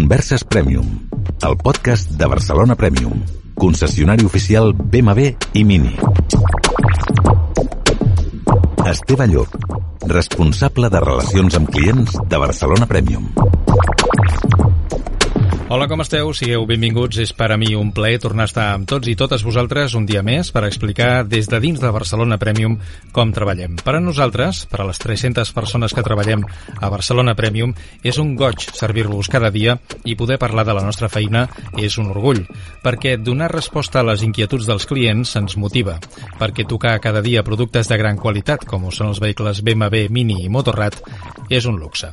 Converses Premium, el podcast de Barcelona Premium, concessionari oficial BMW i Mini. Esteve Llop, responsable de relacions amb clients de Barcelona Premium. Hola, com esteu? Sigueu benvinguts. És per a mi un plaer tornar a estar amb tots i totes vosaltres un dia més per explicar des de dins de Barcelona Premium com treballem. Per a nosaltres, per a les 300 persones que treballem a Barcelona Premium, és un goig servir-vos cada dia i poder parlar de la nostra feina és un orgull, perquè donar resposta a les inquietuds dels clients ens motiva, perquè tocar cada dia productes de gran qualitat, com són els vehicles BMW, Mini i Motorrad, és un luxe.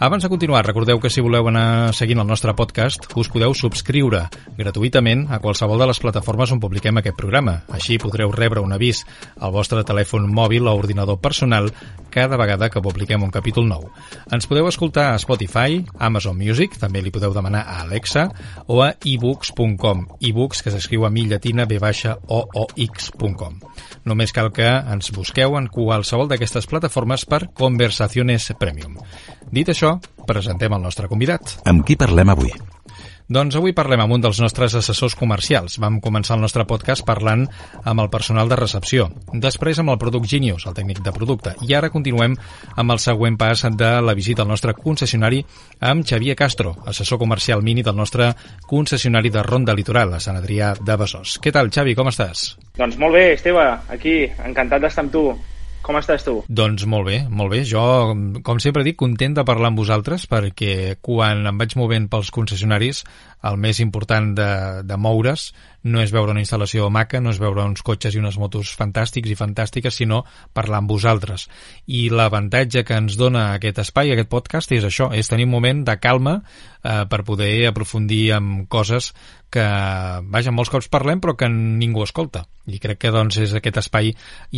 Abans de continuar, recordeu que si voleu anar seguint el nostre podcast, us podeu subscriure gratuïtament a qualsevol de les plataformes on publiquem aquest programa. Així podreu rebre un avís al vostre telèfon mòbil o ordinador personal cada vegada que publiquem un capítol nou. Ens podeu escoltar a Spotify, Amazon Music, també li podeu demanar a Alexa, o a ebooks.com, ebooks que s'escriu a mi llatina b baixa o o x.com. Només cal que ens busqueu en qualsevol d'aquestes plataformes per Conversaciones Premium. Dit això, presentem el nostre convidat. Amb qui parlem avui? Doncs avui parlem amb un dels nostres assessors comercials. Vam començar el nostre podcast parlant amb el personal de recepció, després amb el Product Genius, el tècnic de producte, i ara continuem amb el següent pas de la visita al nostre concessionari amb Xavier Castro, assessor comercial mini del nostre concessionari de Ronda Litoral, a Sant Adrià de Besòs. Què tal, Xavi, com estàs? Doncs molt bé, Esteve, aquí, encantat d'estar amb tu. Com estàs tu? Doncs molt bé, molt bé. Jo, com sempre dic, content de parlar amb vosaltres perquè quan em vaig movent pels concessionaris el més important de, de moure's no és veure una instal·lació maca, no és veure uns cotxes i unes motos fantàstics i fantàstiques, sinó parlar amb vosaltres. I l'avantatge que ens dona aquest espai, aquest podcast, és això, és tenir un moment de calma eh, per poder aprofundir en coses que, vaja, molts cops parlem però que ningú escolta. I crec que doncs és aquest espai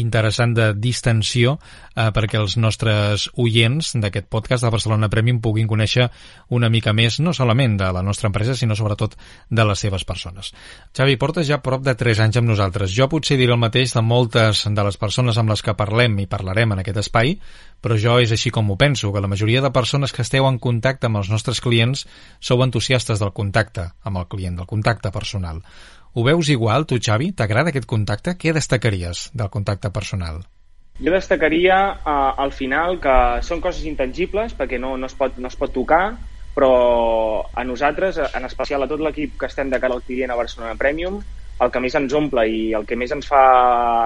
interessant de distensió eh, perquè els nostres oients d'aquest podcast de Barcelona Premium puguin conèixer una mica més, no solament de la nostra empresa, sinó sobretot de les seves persones. Xavi, portes ja prop de 3 anys amb nosaltres. Jo potser diré el mateix de moltes de les persones amb les que parlem i parlarem en aquest espai, però jo és així com ho penso, que la majoria de persones que esteu en contacte amb els nostres clients sou entusiastes del contacte amb el client, del contacte personal. Ho veus igual, tu, Xavi? T'agrada aquest contacte? Què destacaries del contacte personal? Jo destacaria uh, al final que són coses intangibles perquè no, no, es pot, no es pot tocar, però a nosaltres, en especial a tot l'equip que estem de cara al client a Barcelona Premium, el que més ens omple i el que més ens fa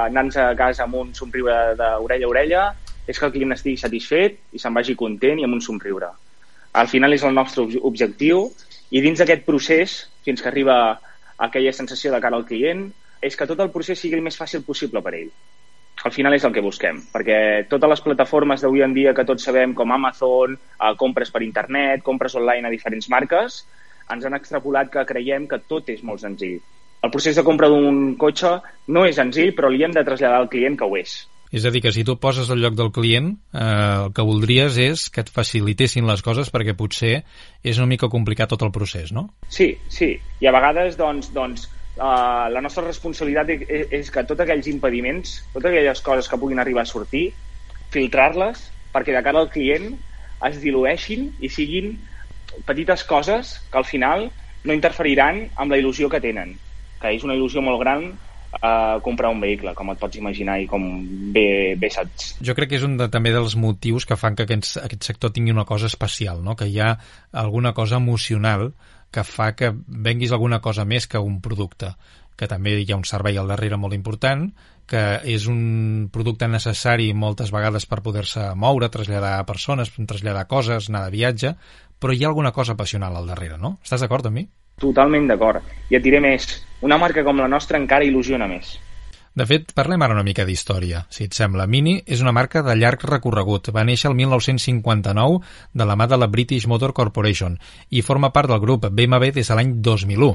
anar-nos a casa amb un somriure d'orella a orella és que el client estigui satisfet i se'n vagi content i amb un somriure. Al final és el nostre objectiu i dins d'aquest procés, fins que arriba aquella sensació de cara al client, és que tot el procés sigui el més fàcil possible per ell al final és el que busquem, perquè totes les plataformes d'avui en dia que tots sabem, com Amazon, eh, compres per internet, compres online a diferents marques, ens han extrapolat que creiem que tot és molt senzill. El procés de compra d'un cotxe no és senzill, però li hem de traslladar al client que ho és. És a dir, que si tu poses al lloc del client, eh, el que voldries és que et facilitessin les coses perquè potser és una mica complicat tot el procés, no? Sí, sí. I a vegades, doncs, doncs uh, la nostra responsabilitat és, és que tots aquells impediments, totes aquelles coses que puguin arribar a sortir, filtrar-les perquè de cara al client es dilueixin i siguin petites coses que al final no interferiran amb la il·lusió que tenen, que és una il·lusió molt gran uh, comprar un vehicle, com et pots imaginar i com bé, bé saps. Jo crec que és un de, també dels motius que fan que aquest, aquest sector tingui una cosa especial, no? que hi ha alguna cosa emocional que fa que venguis alguna cosa més que un producte que també hi ha un servei al darrere molt important, que és un producte necessari moltes vegades per poder-se moure, traslladar persones, traslladar coses, anar de viatge, però hi ha alguna cosa passional al darrere, no? Estàs d'acord amb mi? Totalment d'acord. I et diré més, una marca com la nostra encara il·lusiona més. De fet, parlem ara una mica d'història, si et sembla. Mini és una marca de llarg recorregut. Va néixer el 1959 de la mà de la British Motor Corporation i forma part del grup BMW des de l'any 2001.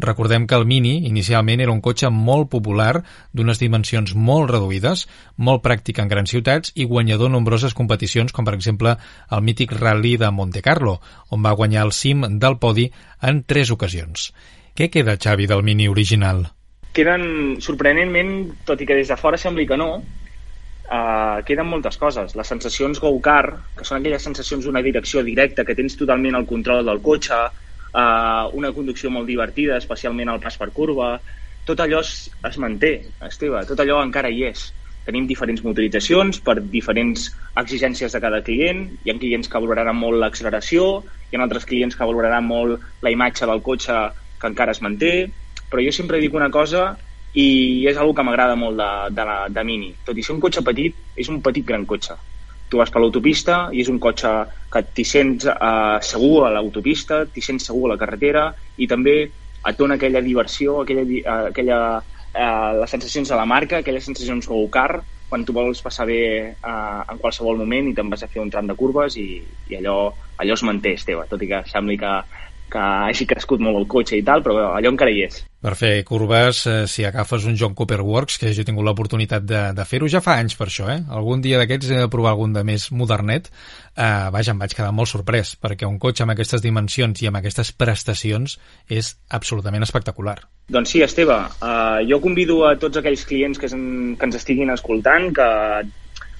Recordem que el Mini inicialment era un cotxe molt popular, d'unes dimensions molt reduïdes, molt pràctic en grans ciutats i guanyador nombroses competicions, com per exemple el mític Rally de Monte Carlo, on va guanyar el cim del podi en tres ocasions. Què queda, Xavi, del Mini original? queden, sorprenentment, tot i que des de fora sembli que no, uh, queden moltes coses. Les sensacions go-car, que són aquelles sensacions d'una direcció directa, que tens totalment el control del cotxe, uh, una conducció molt divertida, especialment al pas per curva, tot allò es, es manté, Esteve, tot allò encara hi és. Tenim diferents motoritzacions per diferents exigències de cada client. Hi ha clients que valoraran molt l'acceleració, hi ha altres clients que valoraran molt la imatge del cotxe que encara es manté, però jo sempre dic una cosa i és una que m'agrada molt de, de, la, de Mini. Tot i ser un cotxe petit, és un petit gran cotxe. Tu vas per l'autopista i és un cotxe que t'hi sents eh, segur a l'autopista, t'hi sents segur a la carretera i també et dona aquella diversió, aquella, eh, aquella eh, les sensacions de la marca, aquelles sensacions go car, quan tu vols passar bé eh, en qualsevol moment i te'n vas a fer un tram de curves i, i allò, allò es manté, Esteve, tot i que sembli que, que hagi crescut molt el cotxe i tal, però allò encara hi és. Per fer curves, eh, si agafes un John Cooper Works, que jo he tingut l'oportunitat de, de fer-ho ja fa anys per això, eh? Algun dia d'aquests he de provar algun de més modernet. Eh, vaja, em vaig quedar molt sorprès, perquè un cotxe amb aquestes dimensions i amb aquestes prestacions és absolutament espectacular. Doncs sí, Esteve, uh, jo convido a tots aquells clients que, en, que ens estiguin escoltant que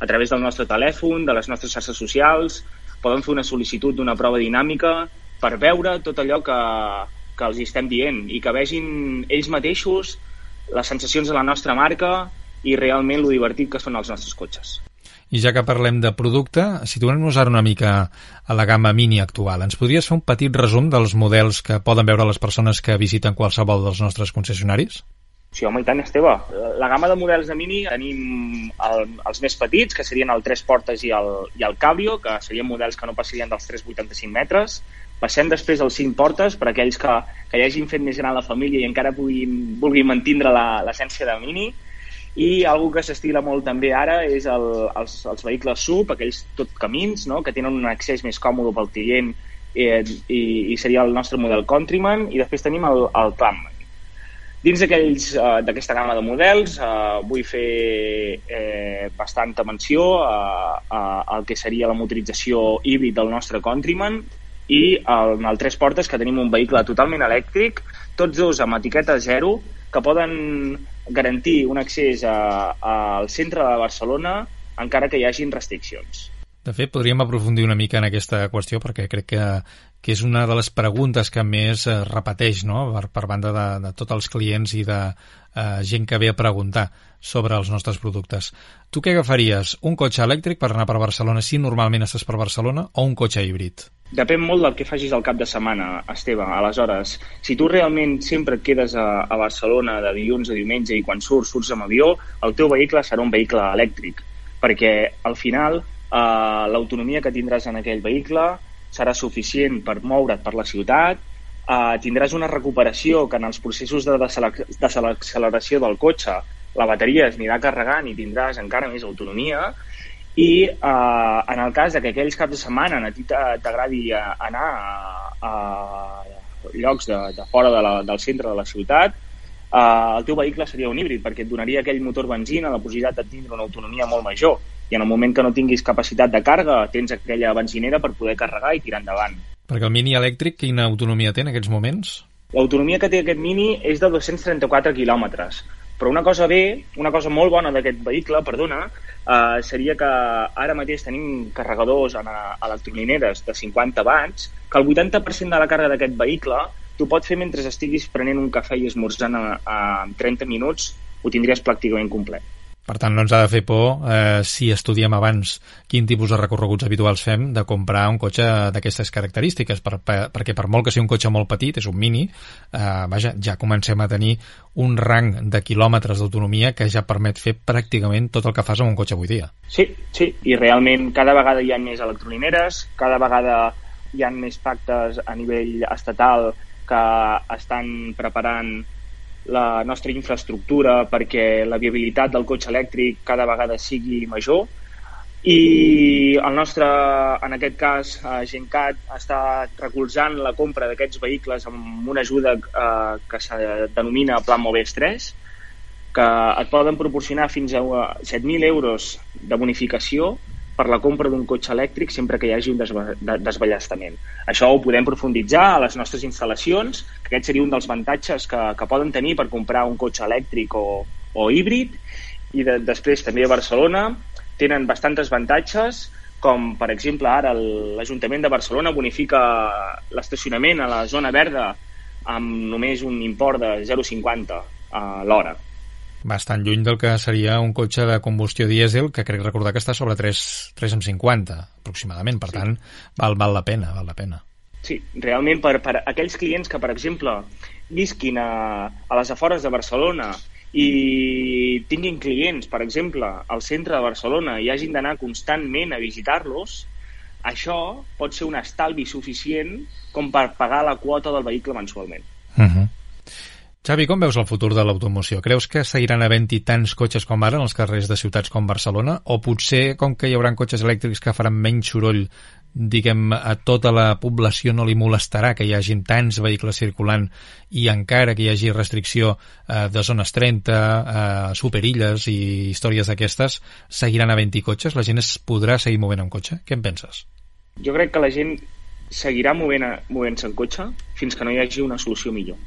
a través del nostre telèfon, de les nostres xarxes socials, poden fer una sol·licitud d'una prova dinàmica per veure tot allò que, que els estem dient i que vegin ells mateixos les sensacions de la nostra marca i realment lo divertit que són els nostres cotxes. I ja que parlem de producte, situem-nos ara una mica a la gamma Mini actual. Ens podries fer un petit resum dels models que poden veure les persones que visiten qualsevol dels nostres concessionaris? Sí, home, i tant, Esteve. La gamma de models de Mini tenim el, els més petits, que serien el 3 portes i el, i el Cabrio, que serien models que no passarien dels 3,85 metres. Passem després als 5 portes, per aquells que, que ja hagin fet més gran la família i encara puguin, vulguin mantindre l'essència de Mini i algo que s'estila molt també ara és el, els, els vehicles sub, aquells tot camins, no? que tenen un accés més còmode pel client eh, i, i seria el nostre model Countryman i després tenim el, el Clubman. Dins d'aquesta uh, gamma de models uh, vull fer eh, bastanta menció a, a, al que seria la motorització híbrid del nostre Countryman i en el tres portes que tenim un vehicle totalment elèctric, tots dos amb etiqueta zero, que poden garantir un accés al centre de Barcelona encara que hi hagin restriccions. De fet, podríem aprofundir una mica en aquesta qüestió perquè crec que, que és una de les preguntes que més es repeteix no? per, per banda de, de tots els clients i de eh, gent que ve a preguntar sobre els nostres productes. Tu què agafaries? Un cotxe elèctric per anar per Barcelona si normalment estàs per Barcelona o un cotxe híbrid? Depèn molt del que facis al cap de setmana, Esteve. Aleshores, si tu realment sempre et quedes a, a Barcelona de dilluns a diumenge i quan surts, surts amb avió, el teu vehicle serà un vehicle elèctric, perquè al final eh, l'autonomia que tindràs en aquell vehicle serà suficient per moure't per la ciutat, eh, tindràs una recuperació que en els processos de desacceleració del cotxe la bateria es anirà carregant i tindràs encara més autonomia. I eh, en el cas de que aquells caps de setmana a ti t'agradi anar a, a llocs de, de fora de la, del centre de la ciutat, eh, el teu vehicle seria un híbrid perquè et donaria aquell motor benzina la possibilitat de tindre una autonomia molt major i en el moment que no tinguis capacitat de càrrega tens aquella benzinera per poder carregar i tirar endavant. Perquè el Mini elèctric quina autonomia té en aquests moments? L'autonomia que té aquest Mini és de 234 quilòmetres, però una cosa bé, una cosa molt bona d'aquest vehicle, perdona, uh, seria que ara mateix tenim carregadors en uh, electrolineres de 50 watts, que el 80% de la càrrega d'aquest vehicle tu pots fer mentre estiguis prenent un cafè i esmorzant a, a 30 minuts, ho tindries pràcticament complet. Per tant, no ens ha de fer por eh, si estudiem abans quin tipus de recorreguts habituals fem de comprar un cotxe d'aquestes característiques, per, per, perquè per molt que sigui un cotxe molt petit, és un mini, eh, vaja, ja comencem a tenir un rang de quilòmetres d'autonomia que ja permet fer pràcticament tot el que fas amb un cotxe avui dia. Sí, sí, i realment cada vegada hi ha més electrolineres, cada vegada hi ha més pactes a nivell estatal que estan preparant la nostra infraestructura perquè la viabilitat del cotxe elèctric cada vegada sigui major. I el nostre, en aquest cas, eh, Gencat està recolzant la compra d'aquests vehicles amb una ajuda eh, que se denomina Plan Moves 3 que et poden proporcionar fins a 7.000 euros de bonificació per la compra d'un cotxe elèctric sempre que hi hagi un desballestament. Això ho podem profunditzar a les nostres instal·lacions, que aquest seria un dels avantatges que, que poden tenir per comprar un cotxe elèctric o, o híbrid, i de, després també a Barcelona tenen bastantes avantatges com per exemple ara l'Ajuntament de Barcelona bonifica l'estacionament a la zona verda amb només un import de 0,50 a l'hora. Bastant lluny del que seria un cotxe de combustió dièsel, que crec recordar que està sobre 3, 3,50 aproximadament, per sí. tant, val, val la pena, val la pena. Sí, realment per, per aquells clients que, per exemple, visquin a, a les afores de Barcelona i tinguin clients, per exemple, al centre de Barcelona i hagin d'anar constantment a visitar-los, això pot ser un estalvi suficient com per pagar la quota del vehicle mensualment. Uh mhm. -huh. Xavi, com veus el futur de l'automoció? Creus que seguiran havent-hi tants cotxes com ara en els carrers de ciutats com Barcelona? O potser, com que hi haurà cotxes elèctrics que faran menys soroll, diguem, a tota la població no li molestarà que hi hagin tants vehicles circulant i encara que hi hagi restricció eh, de zones 30, eh, superilles i històries d'aquestes, seguiran havent-hi cotxes? La gent es podrà seguir movent en cotxe? Què en penses? Jo crec que la gent seguirà movent-se movent en cotxe fins que no hi hagi una solució millor.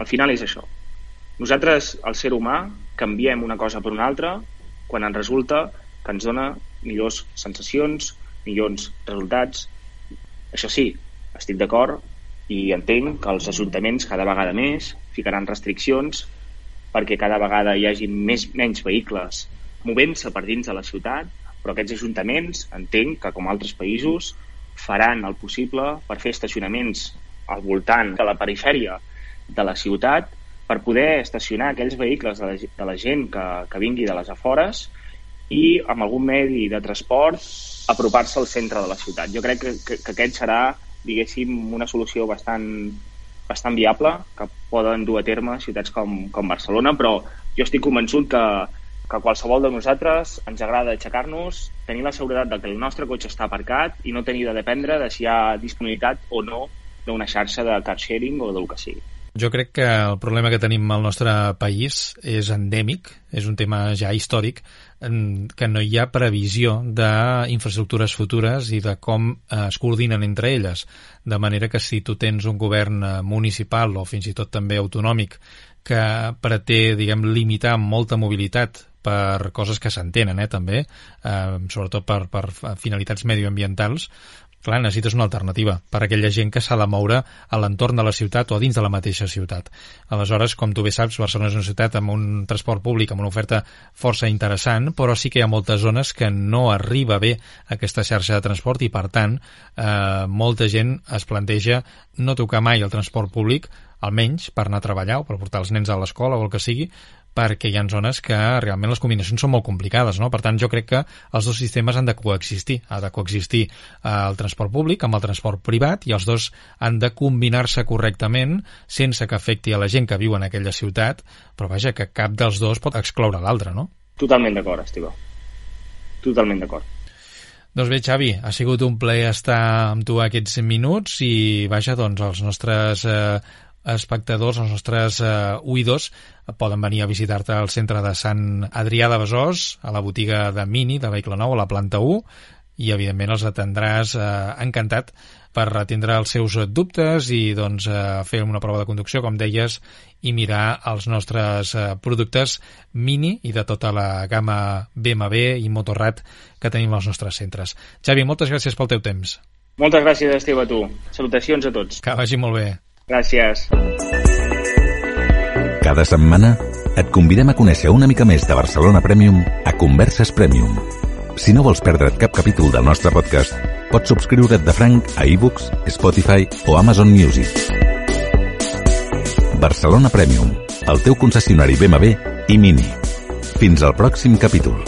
Al final és això. Nosaltres, el ser humà, canviem una cosa per una altra quan ens resulta que ens dona millors sensacions, millors resultats. Això sí, estic d'acord i entenc que els ajuntaments cada vegada més ficaran restriccions perquè cada vegada hi hagi més, menys vehicles movent-se per dins de la ciutat, però aquests ajuntaments entenc que, com altres països, faran el possible per fer estacionaments al voltant de la perifèria de la ciutat per poder estacionar aquells vehicles de la, de la gent que, que vingui de les afores i amb algun medi de transport apropar-se al centre de la ciutat. Jo crec que, que, que aquest serà, diguéssim, una solució bastant, bastant viable que poden dur a terme ciutats com, com Barcelona, però jo estic convençut que, que qualsevol de nosaltres ens agrada aixecar-nos, tenir la seguretat de que el nostre cotxe està aparcat i no tenir de dependre de si hi ha disponibilitat o no d'una xarxa de car sharing o del que sigui. Jo crec que el problema que tenim al nostre país és endèmic, és un tema ja històric, que no hi ha previsió d'infraestructures futures i de com eh, es coordinen entre elles. De manera que si tu tens un govern eh, municipal o fins i tot també autonòmic que pretén, diguem, limitar molta mobilitat per coses que s'entenen, eh, també, eh, sobretot per, per finalitats medioambientals, Clar, necessites una alternativa per a aquella gent que s'ha de moure a l'entorn de la ciutat o dins de la mateixa ciutat. Aleshores, com tu bé saps, Barcelona és una ciutat amb un transport públic, amb una oferta força interessant, però sí que hi ha moltes zones que no arriba bé aquesta xarxa de transport i, per tant, eh, molta gent es planteja no tocar mai el transport públic, almenys per anar a treballar o per portar els nens a l'escola o el que sigui, perquè hi ha zones que realment les combinacions són molt complicades, no? Per tant, jo crec que els dos sistemes han de coexistir. Ha de coexistir eh, el transport públic amb el transport privat i els dos han de combinar-se correctament sense que afecti a la gent que viu en aquella ciutat, però vaja, que cap dels dos pot excloure l'altre, no? Totalment d'acord, Esteve. Totalment d'acord. Doncs bé, Xavi, ha sigut un plaer estar amb tu aquests minuts i, vaja, doncs, els nostres eh, espectadors, els nostres eh, oïdors, poden venir a visitar-te al centre de Sant Adrià de Besòs, a la botiga de Mini, de Vehicle Nou, a la planta 1, i evidentment els atendràs eh, encantat per atendre els seus dubtes i doncs, eh, fer una prova de conducció, com deies, i mirar els nostres eh, productes Mini i de tota la gamma BMW i Motorrad que tenim als nostres centres. Xavi, moltes gràcies pel teu temps. Moltes gràcies, Esteve, a tu. Salutacions a tots. Que vagi molt bé. Gràcies. Cada setmana et convidem a conèixer una mica més de Barcelona Premium a Converses Premium. Si no vols perdre't cap capítol del nostre podcast, pots subscriure't de franc a ebooks, Spotify o Amazon Music. Barcelona Premium, el teu concessionari BMW i Mini. Fins al pròxim capítol.